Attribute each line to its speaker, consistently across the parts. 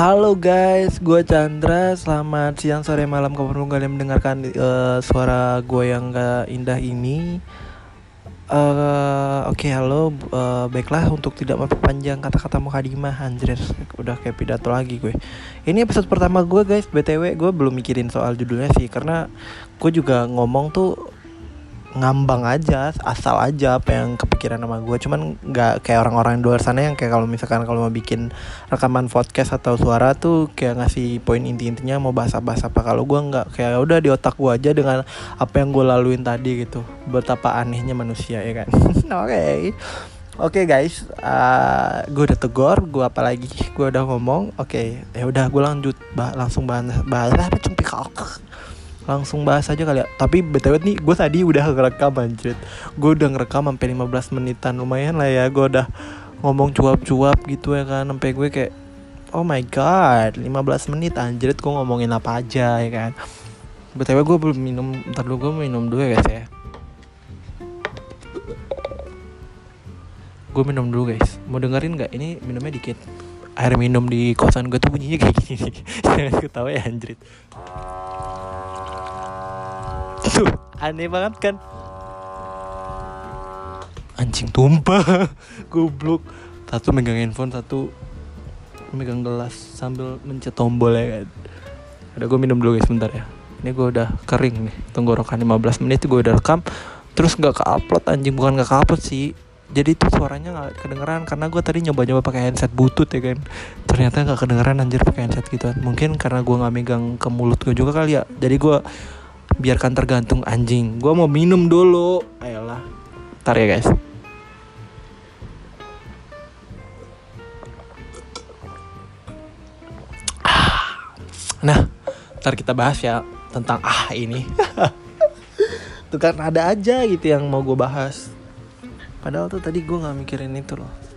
Speaker 1: Halo guys, gue Chandra. Selamat siang, sore, malam kapan kalian mendengarkan uh, suara gue yang gak indah ini. Uh, Oke, okay, halo. Uh, baiklah, untuk tidak memperpanjang kata-kata mukadimah, anjir, udah kayak pidato lagi gue. Ini episode pertama gue guys, btw gue belum mikirin soal judulnya sih, karena gue juga ngomong tuh ngambang aja asal aja apa yang kepikiran sama gue cuman nggak kayak orang-orang di luar sana yang kayak kalau misalkan kalau mau bikin rekaman podcast atau suara tuh kayak ngasih poin inti-intinya mau bahas-bahas apa kalau gue nggak kayak udah di otak gue aja dengan apa yang gue laluin tadi gitu. Betapa anehnya manusia ya kan? Oke. Oke okay guys, uh, gue udah tegur, gue apa lagi? Gue udah ngomong, oke, okay, ya udah gue lanjut, bah langsung bahas bahas apa cumpik langsung bahas aja kali ya. Tapi btw nih gue tadi udah ngerekam anjir gue udah ngerekam sampai 15 menitan. Lumayan lah ya gue udah ngomong cuap-cuap gitu ya kan. Sampai gue kayak oh my god 15 menit anjir gue ngomongin apa aja ya kan. Btw gue belum minum ntar dulu gue minum dulu ya guys ya. Gue minum dulu guys. Mau dengerin nggak? Ini minumnya dikit. Air minum di kosan gue tuh bunyinya kayak gini. Jangan ketawa ya anjrit Tuh, aneh banget kan? Anjing tumpah. Goblok. Satu megang handphone, satu megang gelas sambil mencet tombol ya kan. Ada gue minum dulu guys sebentar ya. Ini gue udah kering nih. Tenggorokan 15 menit gue udah rekam. Terus nggak ke upload anjing bukan nggak ke upload sih jadi itu suaranya nggak kedengeran karena gue tadi nyoba-nyoba pakai headset butut ya kan ternyata nggak kedengeran anjir pakai headset gitu mungkin karena gue nggak megang ke mulut gue juga kali ya jadi gue biarkan tergantung anjing. Gue mau minum dulu. Ayolah. Ntar ya guys. Nah ntar kita bahas ya tentang ah ini. Tuh kan ada aja gitu yang mau gue bahas. Padahal tuh tadi gue nggak mikirin itu loh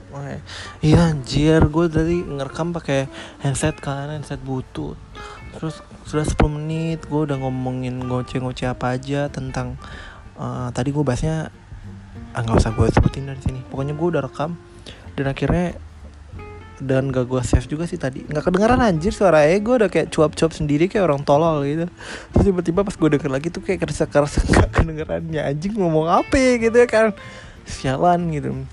Speaker 1: Iya anjir. Gue tadi ngerekam pakai headset kan headset butut. Terus sudah 10 menit gue udah ngomongin ngoceh-ngoceh apa aja tentang uh, tadi gue bahasnya ah nggak usah gue sebutin dari sini. Pokoknya gue udah rekam dan akhirnya dan gak gue save juga sih tadi. Nggak kedengeran anjir suara gue udah kayak cuap-cuap sendiri kayak orang tolol gitu. Terus tiba-tiba pas gue denger lagi tuh kayak kerasa-kerasa gak kedengerannya. Anjing ngomong apa gitu ya kan? Sialan gitu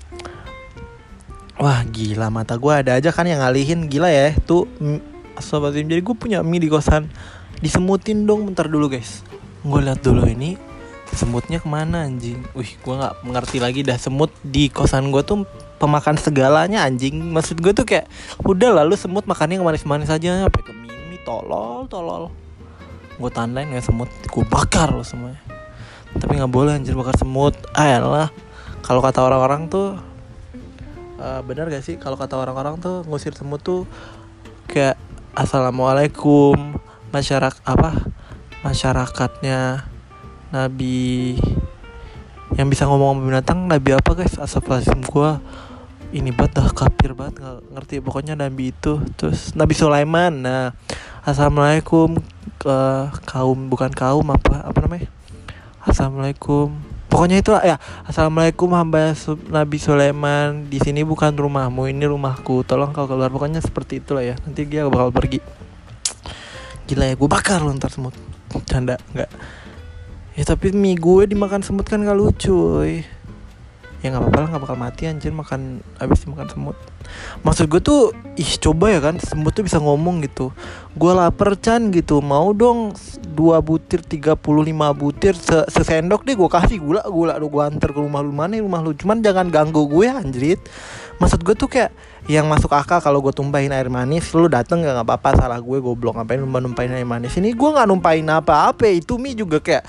Speaker 1: Wah gila mata gue ada aja kan yang ngalihin. Gila ya tuh sobat jadi gue punya mie di kosan. Disemutin dong bentar dulu guys. Gue lihat dulu ini semutnya ke mana anjing? Wih gue nggak mengerti lagi dah semut di kosan gue tuh pemakan segalanya anjing. Maksud gue tuh kayak udah lalu semut makannya yang manis-manis aja apa ke mie tolol tolol. Gue tandain ya semut. Gue bakar loh semuanya. Tapi nggak boleh anjir bakar semut. Ayolah. Kalau kata orang-orang tuh uh, benar gak sih? Kalau kata orang-orang tuh ngusir semut tuh kayak assalamualaikum. Masyarakat apa? Masyarakatnya nabi. Yang bisa ngomong sama binatang nabi apa guys? Asal gue ini banget dah kafir banget nggak ngerti. Pokoknya nabi itu terus nabi Sulaiman. Nah assalamualaikum ke kaum bukan kaum apa apa namanya? Assalamualaikum pokoknya itu ya assalamualaikum hamba nabi Sulaiman. Di sini bukan rumahmu ini rumahku. Tolong kau keluar. Pokoknya seperti itulah ya. Nanti dia bakal pergi. Gila ya gue bakar loh ntar semut. Canda nggak. Ya tapi mie gue dimakan semut kan gak lucu woy. Ya nggak apa-apa lah nggak bakal mati anjir makan habis dimakan semut. Maksud gue tuh ih coba ya kan semut tuh bisa ngomong gitu. Gue lapar Chan gitu. Mau dong dua butir 35 butir se sesendok deh gue kasih gula gula. Lu gue antar ke rumah lu mana rumah lu? Cuman jangan ganggu gue anjrit. Maksud gue tuh kayak yang masuk akal kalau gue tumpahin air manis lu dateng gak apa-apa salah gue goblok. Ngapain numpahin air manis? Ini gue nggak numpahin apa-apa itu mie juga kayak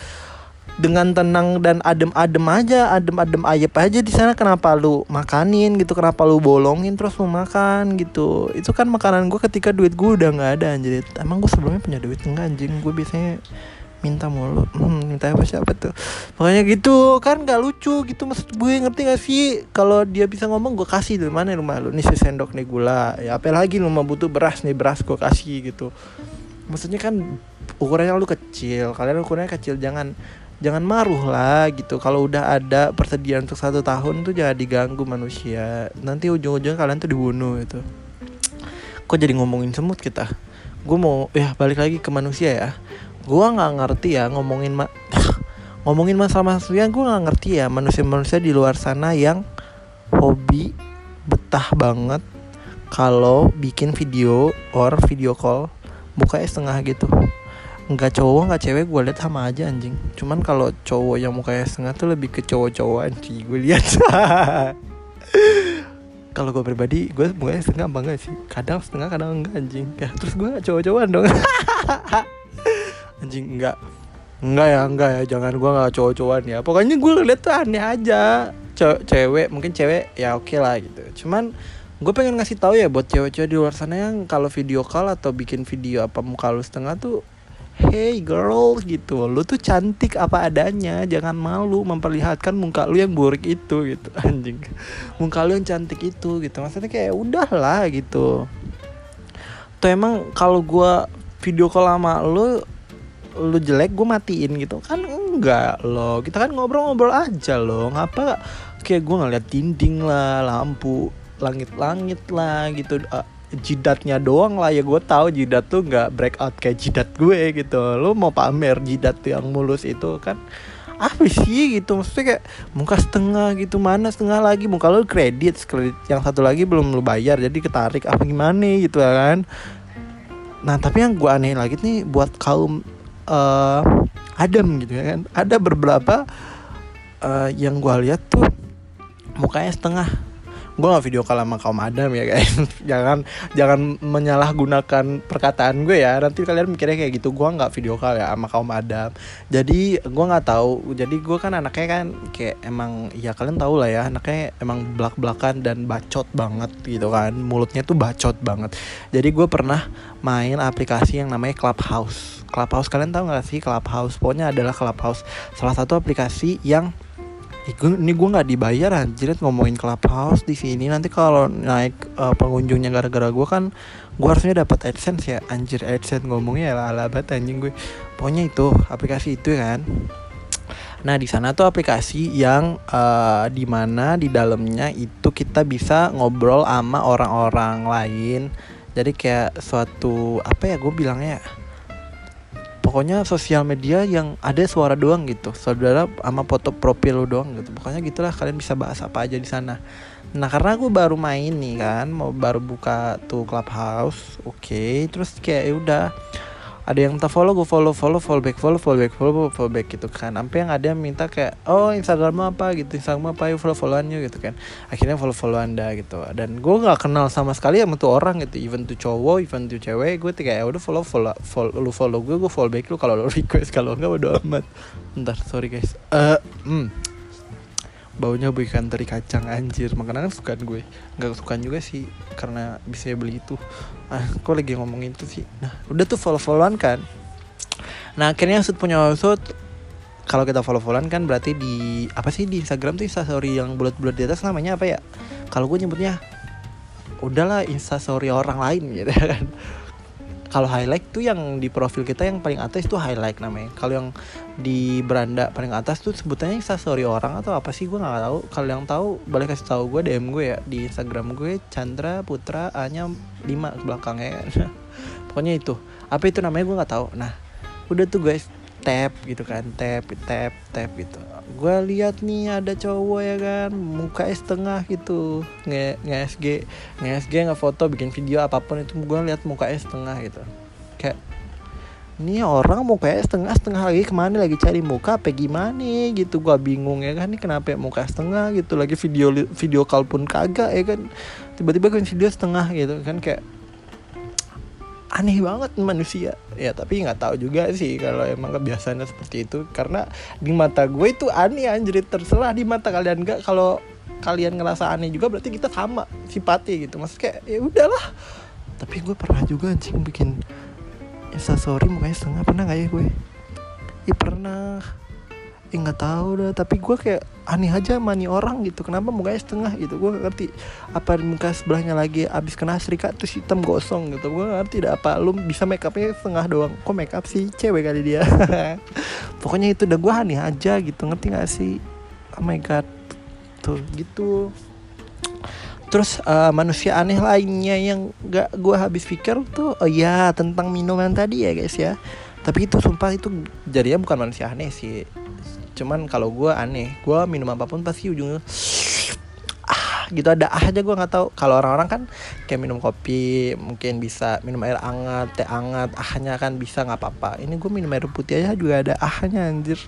Speaker 1: dengan tenang dan adem-adem aja, adem-adem ayep aja di sana kenapa lu makanin gitu, kenapa lu bolongin terus lu makan gitu. Itu kan makanan gue ketika duit gue udah nggak ada anjir. Emang gue sebelumnya punya duit enggak anjing? Gue biasanya minta mulu. Hmm, minta apa siapa tuh? Pokoknya gitu kan gak lucu gitu. Maksud gue ngerti gak sih? Kalau dia bisa ngomong gue kasih dari mana rumah lu? Nih sendok nih gula. Ya apa lagi lu mau butuh beras nih beras gue kasih gitu. Maksudnya kan ukurannya lu kecil. Kalian ukurannya kecil jangan jangan maruh lah gitu. Kalau udah ada persediaan untuk satu tahun tuh jangan diganggu manusia. Nanti ujung-ujungnya kalian tuh dibunuh itu kok jadi ngomongin semut kita? Gue mau ya balik lagi ke manusia ya. Gue nggak ngerti ya ngomongin ma ngomongin masalah manusia gue nggak ngerti ya manusia-manusia di luar sana yang hobi betah banget kalau bikin video or video call mukanya setengah gitu nggak cowok nggak cewek gue lihat sama aja anjing. Cuman kalau cowok yang mukanya setengah tuh lebih ke cowok-cowok anjing. Gue lihat. Kalau gue pribadi gue mukanya setengah bangga sih? Kadang setengah kadang enggak anjing. Ya terus gue cowok-cowokan dong. Anjing enggak. Enggak ya enggak ya. Jangan gue nggak cowok-cowokan ya. Pokoknya gue lihat tuh aneh aja. Ce cewek mungkin cewek ya oke okay lah gitu. Cuman gue pengen ngasih tahu ya buat cewek-cewek di luar sana yang kalau video call atau bikin video apa muka lu setengah tuh hey girl gitu. Lu tuh cantik apa adanya. Jangan malu memperlihatkan muka lu yang buruk itu gitu. Anjing. Muka lu yang cantik itu gitu. Maksudnya kayak udahlah gitu. Tuh emang kalau gua video call sama lu lu jelek gue matiin gitu. Kan enggak loh. Kita kan ngobrol-ngobrol aja loh. Ngapa? Kayak gue ngeliat dinding lah lampu langit-langit lah gitu. Uh, jidatnya doang lah ya gue tahu jidat tuh nggak breakout kayak jidat gue gitu. Lo mau pamer jidat yang mulus itu kan apa sih gitu? Maksudnya kayak muka setengah gitu mana setengah lagi? Muka lo kredit kredit yang satu lagi belum lo bayar jadi ketarik apa gimana gitu kan? Nah tapi yang gue aneh lagi nih buat kaum uh, Adam gitu ya kan? Ada beberapa uh, yang gue lihat tuh mukanya setengah gue gak video call sama kaum adam ya guys. Jangan jangan menyalahgunakan perkataan gue ya. Nanti kalian mikirnya kayak gitu. Gue nggak video call ya sama kaum adam. Jadi gue nggak tahu. Jadi gue kan anaknya kan kayak emang ya kalian tahu lah ya anaknya emang belak belakan dan bacot banget gitu kan. Mulutnya tuh bacot banget. Jadi gue pernah main aplikasi yang namanya Clubhouse. Clubhouse kalian tahu gak sih? Clubhouse. Pokoknya adalah Clubhouse. Salah satu aplikasi yang ini gue nggak dibayar anjir ngomongin clubhouse di sini nanti kalau naik uh, pengunjungnya gara-gara gue kan gue harusnya dapat adsense ya. Anjir adsense ngomongnya ya ala banget anjing gue pokoknya itu aplikasi itu kan. Nah di sana tuh aplikasi yang uh, di mana di dalamnya itu kita bisa ngobrol sama orang-orang lain. Jadi kayak suatu apa ya gue bilangnya ya pokoknya sosial media yang ada suara doang gitu. Saudara sama foto profil lu doang gitu. Pokoknya gitulah kalian bisa bahas apa aja di sana. Nah karena aku baru main nih kan mau baru buka tuh clubhouse oke. Okay. terus kayak ya udah ada yang tak follow gue follow follow follow back follow follow back follow follow back gitu kan. Sampai yang ada yang minta kayak oh instagram apa? gitu instagram apa? Yuk follow followan yuk gitu kan. Akhirnya follow follow anda gitu. Dan gue nggak kenal sama sekali sama tuh orang gitu even tuh cowok even tuh cewek gue kayak ya udah follow follow follow lu follow gue gue follow back lu kalau lu request kalau enggak udah amat. Ntar sorry guys. Eh uh, hmm baunya ikan teri kacang anjir. Makanan kan suka gue. Nggak suka juga sih karena bisa beli itu. Ah kok lagi ngomongin itu sih? Nah udah tuh follow followan kan? Nah akhirnya sud punya sud kalau kita follow followan kan berarti di apa sih di Instagram tuh instastory yang bulat-bulat di atas namanya apa ya? Kalau gue nyebutnya udahlah instastory orang lain gitu ya kan kalau highlight tuh yang di profil kita yang paling atas itu highlight namanya. Kalau yang di beranda paling atas tuh sebutannya instastory orang atau apa sih? Gue nggak tahu. Kalau yang tahu boleh kasih tahu gue dm gue ya. Di instagram gue Chandra Putra A nya 5 belakangnya. Kan pokoknya itu. Apa itu namanya? Gue nggak tahu. Nah udah tuh guys tap gitu kan tap tap tap gitu. Gue lihat nih ada cowok ya kan muka setengah gitu. Nge nge SG nge SG nge foto bikin video apa pun itu gue lihat muka setengah gitu. Kayak ini orang muka setengah setengah lagi ke mana? Lagi cari muka apa gimana? Gitu gue bingung ya kan ini kenapa muka setengah? Gitu lagi video video call pun kagak ya kan. Tiba-tiba kan video setengah gitu kan kayak aneh banget manusia. Ya tapi nggak tahu juga sih kalau emang kebiasaannya seperti itu. Karena di mata gue itu aneh anjir. Terserah di mata kalian. Nggak kalau kalian ngerasa aneh juga berarti kita sama sifatnya gitu. Maksud kayak ya udahlah. Tapi gue pernah juga anjing bikin instastory mukanya setengah. Pernah nggak ya gue? Ya pernah ya nggak tahu dah. Tapi gue kayak aneh aja mani orang gitu. Kenapa mukanya setengah gitu? Gue ngerti apa muka sebelahnya lagi abis kena serikat terus hitam gosong gitu. Gue ngerti dah apa. Lu bisa make upnya setengah doang. Kok make up sih? Cewek kali dia. Pokoknya itu udah gue aneh aja gitu. Ngerti gak sih? Oh my god. Tuh gitu. Terus uh, manusia aneh lainnya yang gak gue habis pikir tuh oh ya tentang minuman tadi ya guys ya. Tapi itu sumpah itu jadinya bukan manusia aneh sih cuman kalau gue aneh gue minum apa pun pasti ujungnya ah gitu ada ah aja gue nggak tahu. Kalau orang-orang kan kayak minum kopi mungkin bisa minum air hangat teh hangat ahnya kan bisa nggak apa-apa. Ini gue minum air putih aja juga ada ahnya anjir.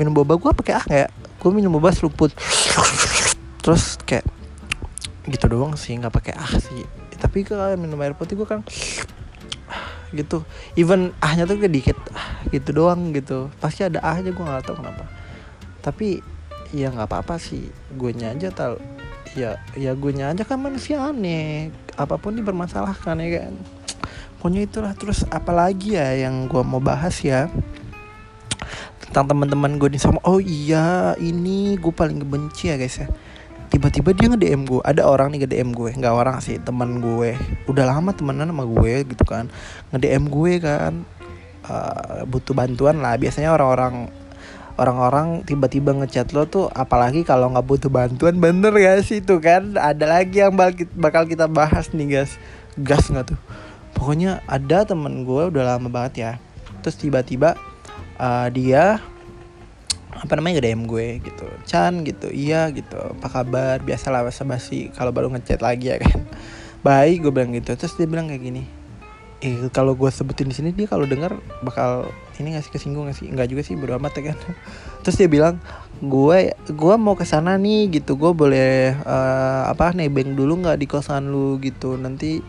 Speaker 1: Minum boba gue pakai ah nggak gue minum boba seruput terus kayak gitu doang sih nggak pakai ah sih. Tapi kalau minum air putih gue kan gitu. Even ahnya tuh dikit ah, gitu doang gitu. Pasti ada ahnya gue nggak tahu kenapa tapi ya nggak apa-apa sih. Gue aja tal ya ya gue aja kan manusia aneh. Apa pun dipermasalahkan ya kan. Pokoknya itulah. Terus apalagi ya yang gue mau bahas ya tentang teman-teman gue di sama oh iya ini gue paling benci ya guys ya. Tiba-tiba dia nge-DM gue ada orang nih nge-DM gue. Nggak orang sih teman gue. Udah lama temenan sama gue gitu kan. nge-DM gue kan uh, butuh bantuan lah. Biasanya orang-orang orang-orang tiba-tiba ngechat lo tuh apalagi kalau nggak butuh bantuan bener gak sih? Tuh kan ada lagi yang bakal kita bahas nih guys. Gas nggak tuh? Pokoknya ada temen gue udah lama banget ya. Terus tiba-tiba uh, dia apa namanya nge DM gue gitu. Chan gitu iya gitu. Apa kabar? Biasalah basa basi kalau baru ngechat lagi ya kan. Baik gue bilang gitu. Terus dia bilang kayak gini eh kalau gue sebutin di sini dia kalau dengar bakal ini ngasih kesinggung nggak sih? Nggak juga sih berdua amat ya kan. Terus dia bilang gue gue mau ke sana nih gitu. Gue boleh uh, apa nebeng dulu nggak di kosan lu gitu. Nanti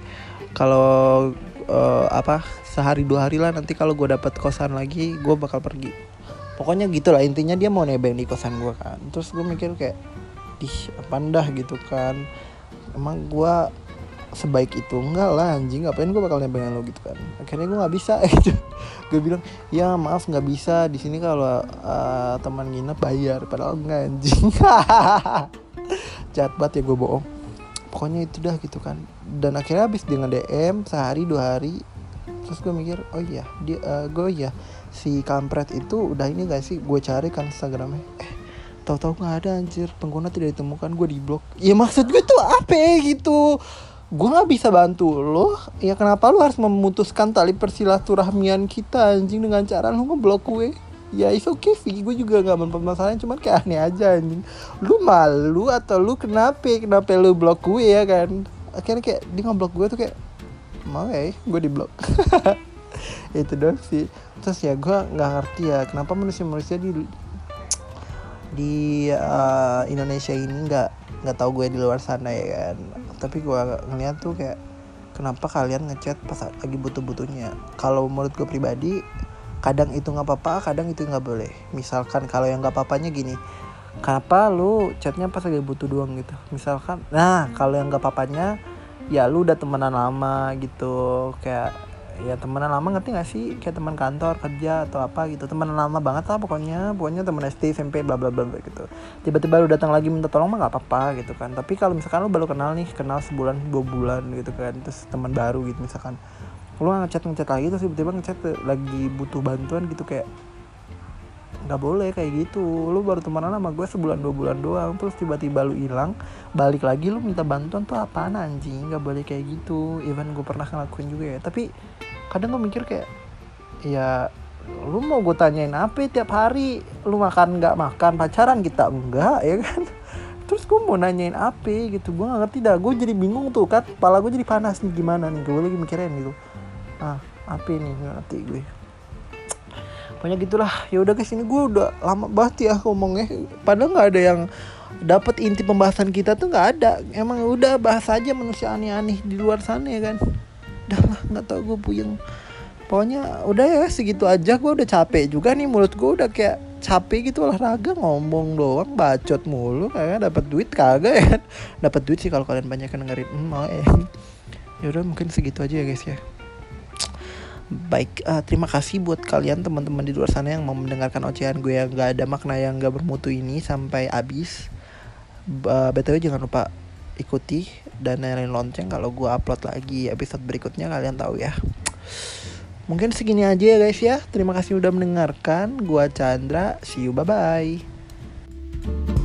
Speaker 1: kalau uh, apa sehari dua hari lah nanti kalau gue dapat kosan lagi gue bakal pergi. Pokoknya gitulah intinya dia mau nebeng di kosan gue kan. Terus gue mikir kayak ih pandah gitu kan. Emang gue sebaik itu. Enggak lah anjing. Ngapain gue bakal nebeng lo gitu kan? Akhirnya gue nggak bisa gitu. Gue bilang ya maaf nggak bisa. Di sini kalau uh, teman nginep bayar. Padahal enggak anjing. Jahat banget ya gue bohong. Pokoknya itu dah gitu kan. Dan akhirnya habis nge DM sehari dua hari terus gue mikir oh iya dia uh, gue ya si kampret itu udah ini gak sih? Gue cari kan instagramnya. Eh tahu-tahu nggak ada anjir. Pengguna tidak ditemukan gue di blok ya maksud gue tuh apa gitu gue nggak bisa bantu lo. Ya kenapa lo harus memutuskan tali persilaturahmian kita anjing dengan cara lo ngeblok gue ya oke okay, gue juga gak mempermasalahin cuman kayak aneh aja anjing. Lu malu atau lu kenapa kenapa lu blok gue ya kan? Akhirnya kayak dia ngeblok gue tuh kayak mau ya gue di blok itu doang sih. Terus ya gue nggak ngerti ya kenapa manusia-manusia di di uh, Indonesia ini nggak nggak tahu gue di luar sana ya kan tapi gue ngeliat tuh kayak kenapa kalian ngechat pas lagi butuh-butuhnya? Kalau menurut gue pribadi kadang itu nggak apa-apa kadang itu nggak boleh. Misalkan kalau yang nggak apa-apanya gini kenapa lu chatnya pas lagi butuh doang? gitu. Misalkan nah kalau yang nggak apa-apanya ya lu udah temenan lama gitu. Kayak ya temenan lama ngerti gak sih? Kayak teman kantor kerja atau apa gitu. Temenan lama banget lah pokoknya. Pokoknya temen SD SMP bla bla bla gitu. Tiba-tiba lu datang lagi minta tolong mah nggak apa-apa gitu kan. Tapi kalau misalkan lu baru kenal nih kenal sebulan dua bulan gitu kan terus teman baru gitu misalkan lu ngechat ngechat lagi terus tiba-tiba ngechat lagi butuh bantuan gitu kayak nggak boleh kayak gitu. Lu baru temenan sama gue sebulan dua bulan doang terus tiba-tiba lu hilang balik lagi lu minta bantuan tuh apaan anjing? Nggak boleh kayak gitu. Even gue pernah ngelakuin juga ya. Tapi kadang gue mikir kayak ya lu mau gue tanyain apa tiap hari? Lu makan nggak makan? Pacaran kita enggak ya kan? Terus gue mau nanyain apa gitu gue gak ngerti dah. Gue jadi bingung tuh kan? Kepala gue jadi panas nih gimana nih? Gue lagi mikirin gitu. Ah apa gak ngerti gue. Pokoknya gitulah. Ya udah guys ini gue udah lama banget ya ngomongnya. Padahal nggak ada yang dapat inti pembahasan kita tuh nggak ada. Emang udah bahas aja manusia aneh-aneh di luar sana ya kan? Udah lah nggak tau gue puyeng. Pokoknya udah ya segitu aja. Gue udah capek juga nih. Mulut gue udah kayak capek gitu olahraga. Ngomong doang bacot mulu. Kayak dapat duit kagak ya. Dapat duit sih kalau kalian banyak yang dengerin. Hmm, eh. ya. Udah mungkin segitu aja ya guys ya. Baik uh, terima kasih buat kalian teman-teman di luar sana yang mau mendengarkan ocehan gue yang gak ada makna yang gak bermutu ini sampai habis. Uh, btw jangan lupa ikuti dan nyalain lonceng. Kalau gue upload lagi episode berikutnya kalian tahu ya. Mungkin segini aja ya guys ya. Terima kasih udah mendengarkan. Gue Chandra see you bye bye